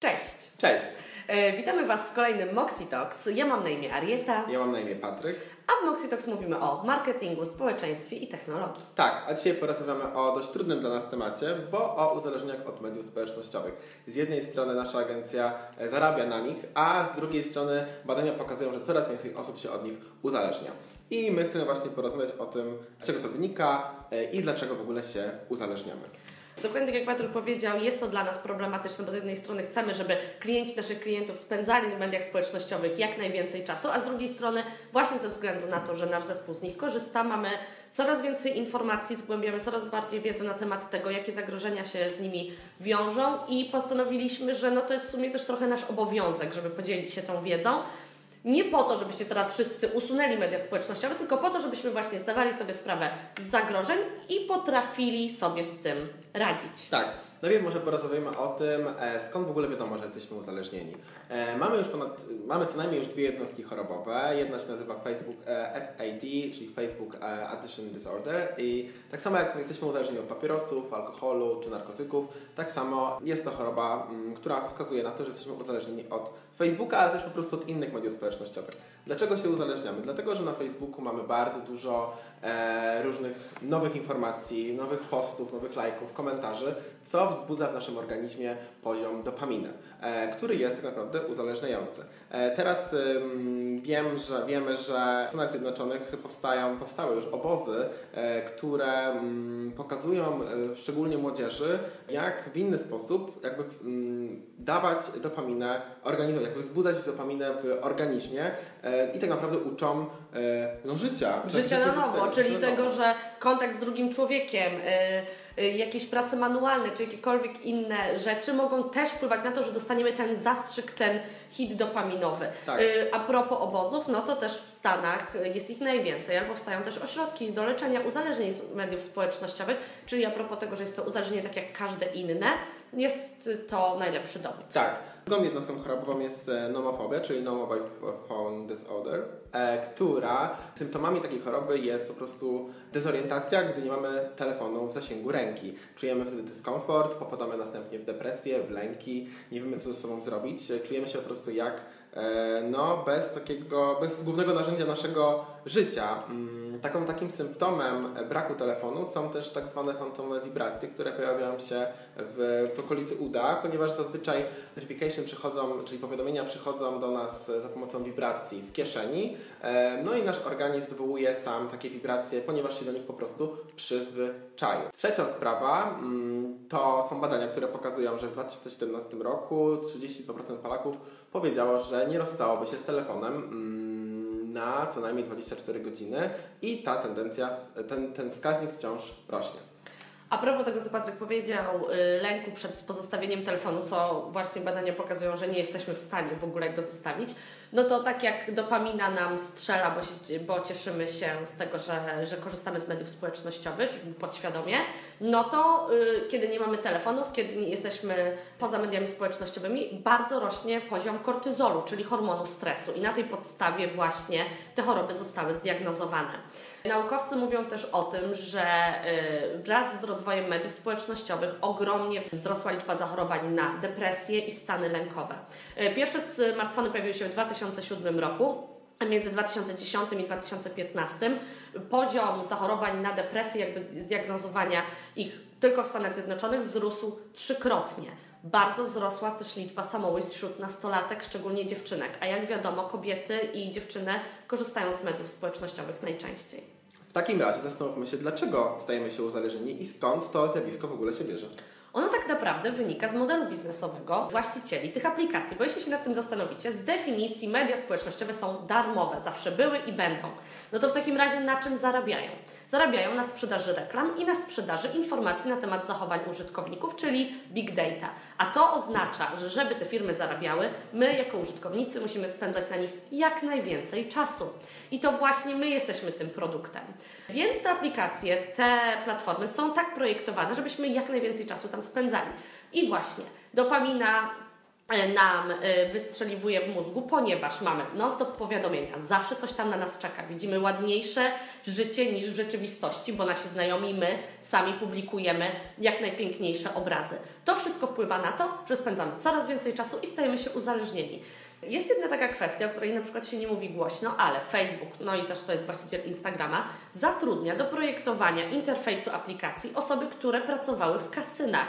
Cześć! Cześć! E, witamy Was w kolejnym Moxitox. Ja mam na imię Arieta, Ja mam na imię Patryk. a w Moxitox mówimy o marketingu, społeczeństwie i technologii. Tak, a dzisiaj porozmawiamy o dość trudnym dla nas temacie, bo o uzależnieniach od mediów społecznościowych. Z jednej strony nasza agencja zarabia na nich, a z drugiej strony badania pokazują, że coraz więcej osób się od nich uzależnia. I my chcemy właśnie porozmawiać o tym, z czego to wynika e, i dlaczego w ogóle się uzależniamy. Dokładnie tak jak Patryk powiedział, jest to dla nas problematyczne, bo z jednej strony chcemy, żeby klienci naszych klientów spędzali w mediach społecznościowych jak najwięcej czasu, a z drugiej strony właśnie ze względu na to, że nasz zespół z nich korzysta, mamy coraz więcej informacji, zgłębiamy coraz bardziej wiedzę na temat tego, jakie zagrożenia się z nimi wiążą i postanowiliśmy, że no to jest w sumie też trochę nasz obowiązek, żeby podzielić się tą wiedzą. Nie po to, żebyście teraz wszyscy usunęli media społecznościowe, tylko po to, żebyśmy właśnie zdawali sobie sprawę z zagrożeń i potrafili sobie z tym radzić. Tak, najpierw może porozmawiamy o tym, e, skąd w ogóle wiadomo, że jesteśmy uzależnieni. E, Mamy już ponad, mamy co najmniej już dwie jednostki chorobowe. Jedna się nazywa Facebook e, FAD, czyli Facebook Addiction Disorder i tak samo jak jesteśmy uzależnieni od papierosów, alkoholu czy narkotyków, tak samo jest to choroba, która wskazuje na to, że jesteśmy uzależnieni od Facebooka, ale też po prostu od innych mediów społecznościowych. Dlaczego się uzależniamy? Dlatego, że na Facebooku mamy bardzo dużo e, różnych nowych informacji, nowych postów, nowych lajków, komentarzy, co wzbudza w naszym organizmie poziom dopaminy, e, który jest tak naprawdę uzależniający. E, teraz wiem, że wiemy, że w Stanach Zjednoczonych powstają, powstały już obozy, e, które pokazują e, szczególnie młodzieży, jak w inny sposób jakby dawać dopaminę organizmowi, jakby wzbudzać dopaminę w organizmie i tak naprawdę uczą e, no, życia. Tak, Życia na nowo, czyli tego, nowo. że kontakt z drugim człowiekiem, y, jakieś prace manualne, czy jakiekolwiek inne rzeczy mogą też wpływać na to, że dostaniemy ten zastrzyk, ten hit dopaminowy. Tak. A propos obozów, no to też w Stanach jest ich najwięcej, albo powstają też ośrodki do leczenia uzależnień z mediów społecznościowych, czyli a propos tego, że jest to uzależnienie tak jak każde inne, jest to najlepszy dowód. Tak. Drugą jednostką chorobową jest e, nomofobia, czyli no mobile phone disorder, e, która symptomami takiej choroby jest po prostu dezorientacja, gdy nie mamy telefonu w zasięgu ręki. Czujemy wtedy dyskomfort, popadamy następnie w depresję, w lęki, nie wiemy co ze sobą zrobić, czujemy się po prostu jak e, no, bez takiego, bez głównego narzędzia naszego życia. Mm, Taką, takim symptomem braku telefonu są też tak zwane fantomowe wibracje, które pojawiają się w, w okolicy uda, ponieważ zazwyczaj notification przychodzą, czyli powiadomienia przychodzą do nas za pomocą wibracji w kieszeni, e, no i nasz organizm wywołuje sam takie wibracje, ponieważ się do nich po prostu przyzwyczaił. Trzecia sprawa mm, to są badania, które pokazują, że w 2017 roku 32% Polaków powiedziało, że nie rozstałoby się z telefonem. Na co najmniej 24 godziny i ta tendencja, ten, ten wskaźnik wciąż rośnie. A propos tego, co Patryk powiedział, y, lęku przed pozostawieniem telefonu, co właśnie badania pokazują, że nie jesteśmy w stanie w ogóle go zostawić, no to tak jak dopamina nam strzela, bo, się, bo cieszymy się z tego, że, że korzystamy z mediów społecznościowych podświadomie, no to y, kiedy nie mamy telefonów, kiedy nie jesteśmy poza mediami społecznościowymi, bardzo rośnie poziom kortyzolu, czyli hormonu stresu i na tej podstawie właśnie te choroby zostały zdiagnozowane. Naukowcy mówią też o tym, że y, wraz z rozwojem mediów społecznościowych ogromnie wzrosła liczba zachorowań na depresję i stany lękowe. Y, Pierwsze smartfony pojawiły się w 2007 roku. Między 2010 i 2015 poziom zachorowań na depresję, jakby zdiagnozowania ich tylko w Stanach Zjednoczonych wzrósł trzykrotnie. Bardzo wzrosła też liczba samobójstw wśród nastolatek, szczególnie dziewczynek. A jak wiadomo, kobiety i dziewczyny korzystają z mediów społecznościowych najczęściej. W takim razie zastanówmy się, dlaczego stajemy się uzależnieni i skąd to zjawisko w ogóle się bierze. Ono tak naprawdę wynika z modelu biznesowego właścicieli tych aplikacji, bo jeśli się nad tym zastanowicie, z definicji media społecznościowe są darmowe, zawsze były i będą. No to w takim razie na czym zarabiają? Zarabiają na sprzedaży reklam i na sprzedaży informacji na temat zachowań użytkowników, czyli big data. A to oznacza, że żeby te firmy zarabiały, my jako użytkownicy musimy spędzać na nich jak najwięcej czasu. I to właśnie my jesteśmy tym produktem. Więc te aplikacje, te platformy są tak projektowane, żebyśmy jak najwięcej czasu tam spędzali. I właśnie dopamina nam e, wystrzeliwuje w mózgu, ponieważ mamy non-stop powiadomienia, zawsze coś tam na nas czeka. Widzimy ładniejsze życie niż w rzeczywistości, bo nasi znajomi, my sami publikujemy jak najpiękniejsze obrazy. To wszystko wpływa na to, że spędzamy coraz więcej czasu i stajemy się uzależnieni. Jest jedna taka kwestia, o której na przykład się nie mówi głośno, ale Facebook, no i też to jest właściciel Instagrama, zatrudnia do projektowania interfejsu aplikacji osoby, które pracowały w kasynach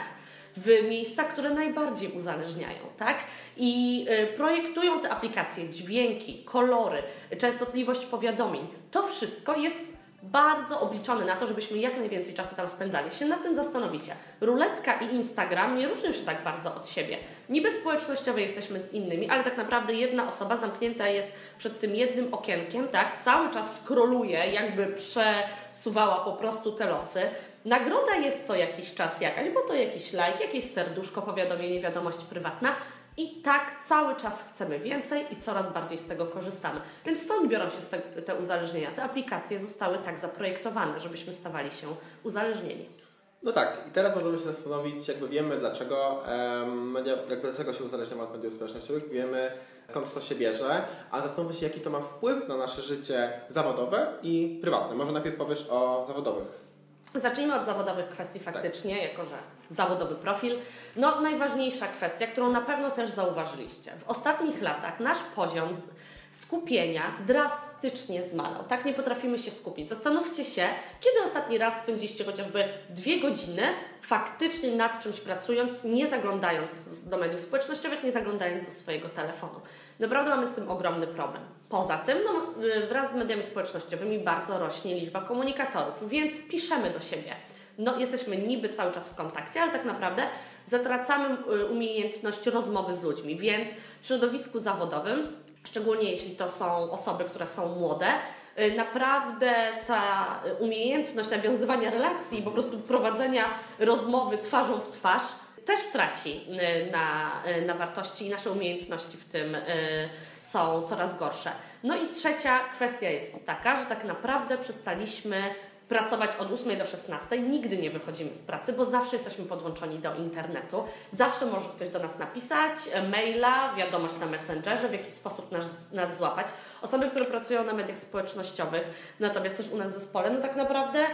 w miejscach, które najbardziej uzależniają, tak? I y, projektują te aplikacje, dźwięki, kolory, częstotliwość powiadomień. To wszystko jest bardzo obliczony na to, żebyśmy jak najwięcej czasu tam spędzali. Się nad tym zastanowicie. Ruletka i Instagram nie różnią się tak bardzo od siebie. Niby społecznościowe jesteśmy z innymi, ale tak naprawdę jedna osoba zamknięta jest przed tym jednym okienkiem, tak? Cały czas skroluje, jakby przesuwała po prostu te losy. Nagroda jest co jakiś czas jakaś, bo to jakiś like, jakieś serduszko, powiadomienie, wiadomość prywatna. I tak cały czas chcemy więcej i coraz bardziej z tego korzystamy. Więc stąd biorą się te, te uzależnienia. Te aplikacje zostały tak zaprojektowane, żebyśmy stawali się uzależnieni. No tak, i teraz możemy się zastanowić, jakby wiemy dlaczego, media, jakby dlaczego się uzależniamy od mediów społecznościowych, wiemy skąd to się bierze, a zastanówmy się, jaki to ma wpływ na nasze życie zawodowe i prywatne. Może najpierw powiesz o zawodowych. Zacznijmy od zawodowych kwestii faktycznie, tak. jako że zawodowy profil. No, najważniejsza kwestia, którą na pewno też zauważyliście. W ostatnich latach nasz poziom skupienia drastycznie zmalał. Tak nie potrafimy się skupić. Zastanówcie się, kiedy ostatni raz spędziliście chociażby dwie godziny faktycznie nad czymś pracując, nie zaglądając do mediów społecznościowych, nie zaglądając do swojego telefonu. Naprawdę mamy z tym ogromny problem. Poza tym, no, y, wraz z mediami społecznościowymi bardzo rośnie liczba komunikatorów, więc piszemy do siebie. No, jesteśmy niby cały czas w kontakcie, ale tak naprawdę zatracamy y, umiejętność rozmowy z ludźmi, więc w środowisku zawodowym, szczególnie jeśli to są osoby, które są młode, y, naprawdę ta umiejętność nawiązywania relacji, po prostu prowadzenia rozmowy twarzą w twarz, też traci na, na wartości i nasze umiejętności w tym są coraz gorsze. No i trzecia kwestia jest taka, że tak naprawdę przestaliśmy pracować od 8 do 16, nigdy nie wychodzimy z pracy, bo zawsze jesteśmy podłączoni do internetu. Zawsze może ktoś do nas napisać, e, maila, wiadomość na Messengerze, w jakiś sposób nas, nas złapać. Osoby, które pracują na mediach społecznościowych, natomiast też u nas w zespole, no tak naprawdę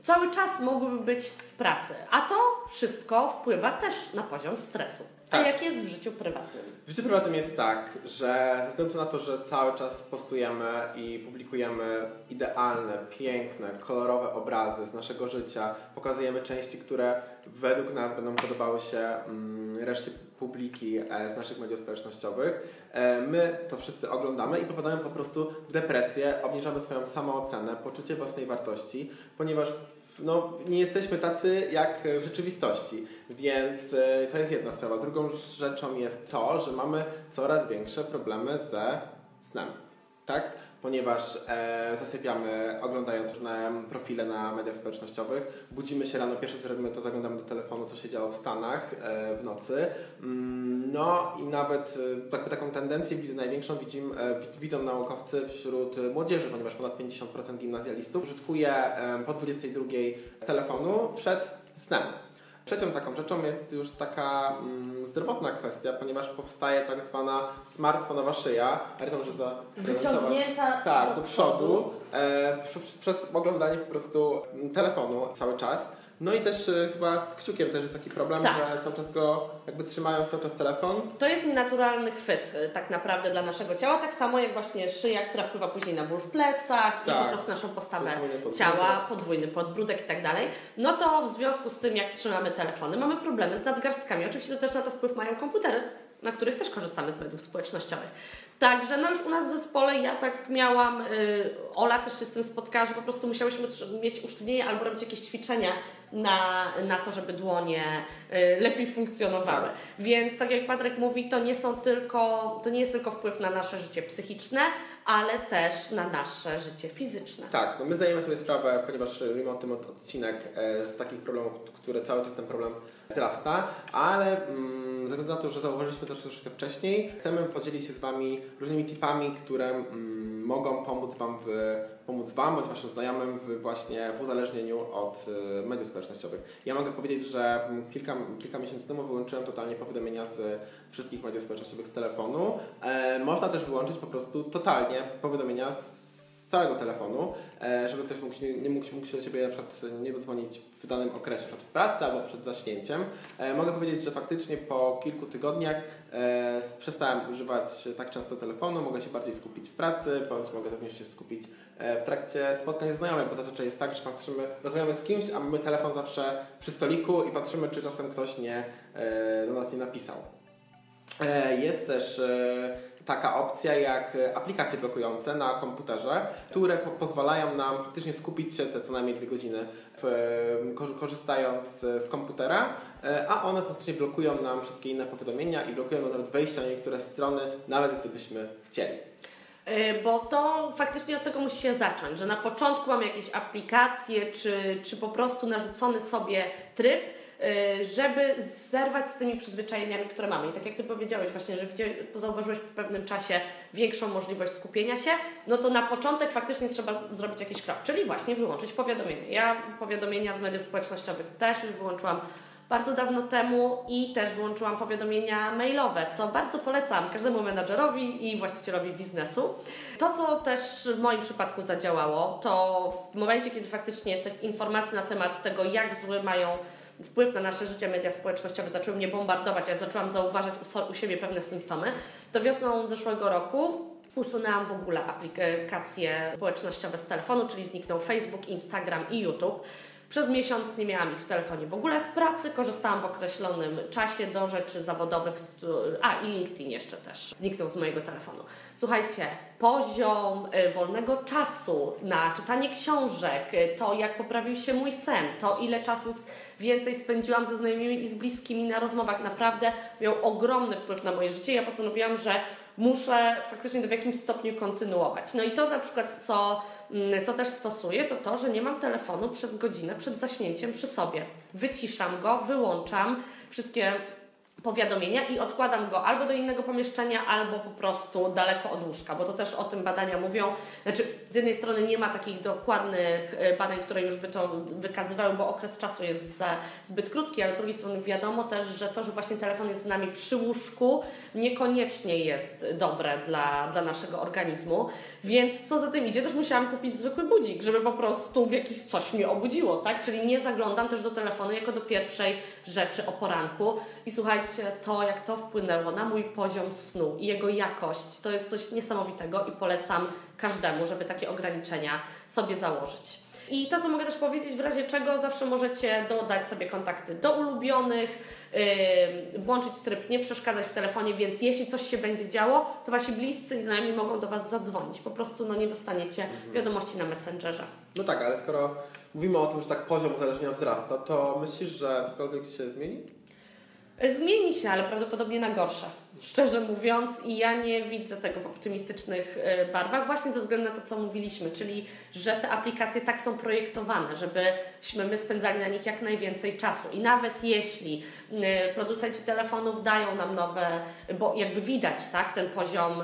cały czas mogłyby być w pracy. A to wszystko wpływa też na poziom stresu. Tak. A jak jest w życiu prywatnym? W życiu prywatnym jest tak, że ze względu na to, że cały czas postujemy i publikujemy idealne, piękne, kolorowe obrazy z naszego życia, pokazujemy części, które według nas będą podobały się mm, reszcie publiki e, z naszych mediów społecznościowych. E, my to wszyscy oglądamy i popadamy po prostu w depresję, obniżamy swoją samoocenę, poczucie własnej wartości, ponieważ no, nie jesteśmy tacy jak w rzeczywistości. Więc e, to jest jedna sprawa. Drugą rzeczą jest to, że mamy coraz większe problemy ze snem. Tak? Ponieważ e, zasypiamy oglądając różne profile na mediach społecznościowych, budzimy się rano, pierwsze co robimy to zaglądamy do telefonu, co się działo w Stanach e, w nocy. Mm, no i nawet e, tak, taką tendencję największą widzim, e, widzą naukowcy wśród młodzieży, ponieważ ponad 50% gimnazjalistów użytkuje e, po 22 telefonu przed snem. Trzecią taką rzeczą jest już taka mm, zdrowotna kwestia, ponieważ powstaje tak zwana smartfonowa szyja. Ja że za Wyciągnięta tak, do przodu, e, przez oglądanie po prostu telefonu cały czas. No i też y, chyba z kciukiem też jest taki problem, tak. że cały czas go jakby trzymają cały czas telefon. To jest nienaturalny chwyt y, tak naprawdę dla naszego ciała, tak samo jak właśnie szyja, która wpływa później na ból w plecach tak. i po tak. prostu naszą postawę podwójny ciała, podwójny podbródek i tak dalej. No to w związku z tym, jak trzymamy telefony, mamy problemy z nadgarstkami. Oczywiście to też na to wpływ mają komputery, na których też korzystamy z mediów społecznościowych. Także no już u nas w zespole ja tak miałam, yy, Ola też się z tym spotkała, że po prostu musiałyśmy mieć usztywnienie albo robić jakieś ćwiczenia na, na to, żeby dłonie y, lepiej funkcjonowały. Więc tak jak Patryk mówi, to nie są tylko, to nie jest tylko wpływ na nasze życie psychiczne, ale też na nasze życie fizyczne. Tak, no my zdajemy sobie sprawę, ponieważ robimy o tym odcinek e, z takich problemów, które cały czas ten problem wzrasta, ale mm, ze względu na to, że zauważyliśmy to troszeczkę wcześniej, chcemy podzielić się z Wami różnymi tipami, które mm, mogą pomóc Wam, w, pomóc wam bądź Waszym znajomym w właśnie w uzależnieniu od y, mediów społecznościowych. Ja mogę powiedzieć, że kilka, kilka miesięcy temu wyłączyłem totalnie powiadomienia z wszystkich mediów społecznościowych z telefonu. E, można też wyłączyć po prostu totalnie powiadomienia z całego telefonu, e, żeby ktoś mógł się, nie mógł, mógł się do Ciebie na przykład nie dodzwonić w danym okresie, w pracy albo przed zaśnięciem. E, mogę powiedzieć, że faktycznie po kilku tygodniach e, przestałem używać tak często telefonu, mogę się bardziej skupić w pracy, bądź mogę również się skupić w trakcie spotkań z znajomych, bo zazwyczaj jest tak, że patrzymy, rozmawiamy z kimś, a mamy telefon zawsze przy stoliku i patrzymy, czy czasem ktoś nie, do nas nie napisał. Jest też taka opcja jak e, aplikacje blokujące na komputerze, które po pozwalają nam faktycznie skupić się te co najmniej dwie godziny w, e, korzystając z komputera, e, a one faktycznie blokują nam wszystkie inne powiadomienia i blokują nawet wejście na niektóre strony, nawet gdybyśmy chcieli. Bo to faktycznie od tego musi się zacząć, że na początku mamy jakieś aplikacje, czy, czy po prostu narzucony sobie tryb, żeby zerwać z tymi przyzwyczajeniami, które mamy. I tak jak Ty powiedziałeś właśnie, że zauważyłeś po pewnym czasie większą możliwość skupienia się, no to na początek faktycznie trzeba zrobić jakiś krok, czyli właśnie wyłączyć powiadomienia. Ja powiadomienia z mediów społecznościowych też już wyłączyłam bardzo dawno temu i też wyłączyłam powiadomienia mailowe, co bardzo polecam każdemu menadżerowi i właścicielowi biznesu. To, co też w moim przypadku zadziałało, to w momencie, kiedy faktycznie tych informacji na temat tego, jak zły mają wpływ na nasze życie media społecznościowe zaczęły mnie bombardować, ja zaczęłam zauważać u, u siebie pewne symptomy, to wiosną zeszłego roku usunęłam w ogóle aplikacje społecznościowe z telefonu, czyli zniknął Facebook, Instagram i YouTube. Przez miesiąc nie miałam ich w telefonie w ogóle. W pracy korzystałam w określonym czasie do rzeczy zawodowych, a i LinkedIn jeszcze też zniknął z mojego telefonu. Słuchajcie, poziom y, wolnego czasu na czytanie książek, y, to jak poprawił się mój sen, to ile czasu więcej spędziłam ze znajomymi i z bliskimi na rozmowach. Naprawdę miał ogromny wpływ na moje życie. Ja postanowiłam, że muszę faktycznie to w jakimś stopniu kontynuować. No i to na przykład, co, mm, co też stosuję, to to, że nie mam telefonu przez godzinę przed zaśnięciem przy sobie. Wyciszam go, wyłączam wszystkie powiadomienia i odkładam go albo do innego pomieszczenia, albo po prostu daleko od łóżka, bo to też o tym badania mówią. Znaczy, z jednej strony nie ma takich dokładnych e, badań, które już by to wykazywały, bo okres czasu jest zbyt krótki, ale z drugiej strony wiadomo też, że to, że właśnie telefon jest z nami przy łóżku, niekoniecznie jest dobre dla, dla naszego organizmu. Więc co za tym idzie, też musiałam kupić zwykły budzik, żeby po prostu w jakiś coś mnie obudziło, tak? Czyli nie zaglądam też do telefonu jako do pierwszej rzeczy o poranku. I słuchajcie, to jak to wpłynęło na mój poziom snu i jego jakość, to jest coś niesamowitego i polecam każdemu, żeby takie ograniczenia sobie założyć. I to, co mogę też powiedzieć, w razie czego zawsze możecie dodać sobie kontakty do ulubionych, yy, włączyć tryb nie przeszkadzać w telefonie, więc jeśli coś się będzie działo, to wasi bliscy i znajomi mogą do Was zadzwonić. Po prostu no, nie dostaniecie mhm. wiadomości na Messengerze. No tak, ale skoro mówimy o tym, że tak poziom uzależnienia wzrasta, to myślisz, że cokolwiek się zmieni? Zmieni się, ale prawdopodobnie na gorsze szczerze mówiąc, i ja nie widzę tego w optymistycznych e, barwach, właśnie ze względu na to, co mówiliśmy, czyli że te aplikacje tak są projektowane, żebyśmy my spędzali na nich jak najwięcej czasu. I nawet jeśli e, producenci telefonów dają nam nowe, bo jakby widać tak, ten poziom,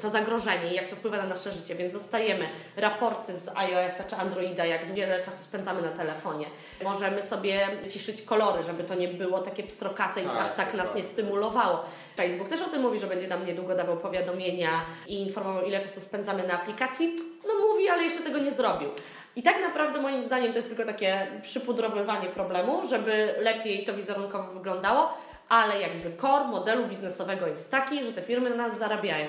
to zagrożenie, jak to wpływa na nasze życie, więc dostajemy raporty z iOS-a czy Androida, jak wiele czasu spędzamy na telefonie. Możemy sobie ciszyć kolory, żeby to nie było takie pstrokate i tak, aż tak nas nie stymulowało. Facebook też o tym mówi, że będzie nam niedługo dawał powiadomienia i informował, ile czasu spędzamy na aplikacji. No mówi, ale jeszcze tego nie zrobił. I tak naprawdę moim zdaniem to jest tylko takie przypudrowywanie problemu, żeby lepiej to wizerunkowo wyglądało, ale jakby core modelu biznesowego jest taki, że te firmy na nas zarabiają.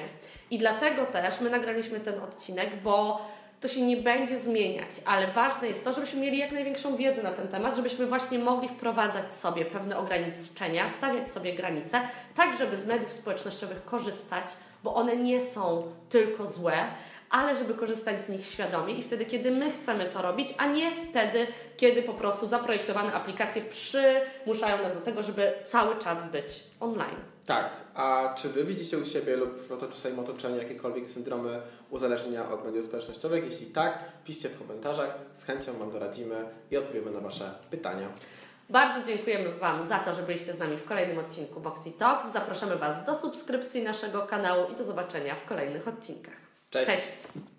I dlatego też my nagraliśmy ten odcinek, bo to się nie będzie zmieniać, ale ważne jest to, żebyśmy mieli jak największą wiedzę na ten temat, żebyśmy właśnie mogli wprowadzać sobie pewne ograniczenia, stawiać sobie granice, tak żeby z mediów społecznościowych korzystać, bo one nie są tylko złe, ale żeby korzystać z nich świadomie i wtedy, kiedy my chcemy to robić, a nie wtedy, kiedy po prostu zaprojektowane aplikacje przymuszają nas do tego, żeby cały czas być online. Tak, a czy Wy widzicie u siebie lub w swoim otoczeniu jakiekolwiek syndromy uzależnienia od mediów społecznościowych? Jeśli tak, piszcie w komentarzach, z chęcią Wam doradzimy i odpowiemy na Wasze pytania. Bardzo dziękujemy Wam za to, że byliście z nami w kolejnym odcinku Boxy Talks. Zapraszamy Was do subskrypcji naszego kanału i do zobaczenia w kolejnych odcinkach. Cześć. Cześć.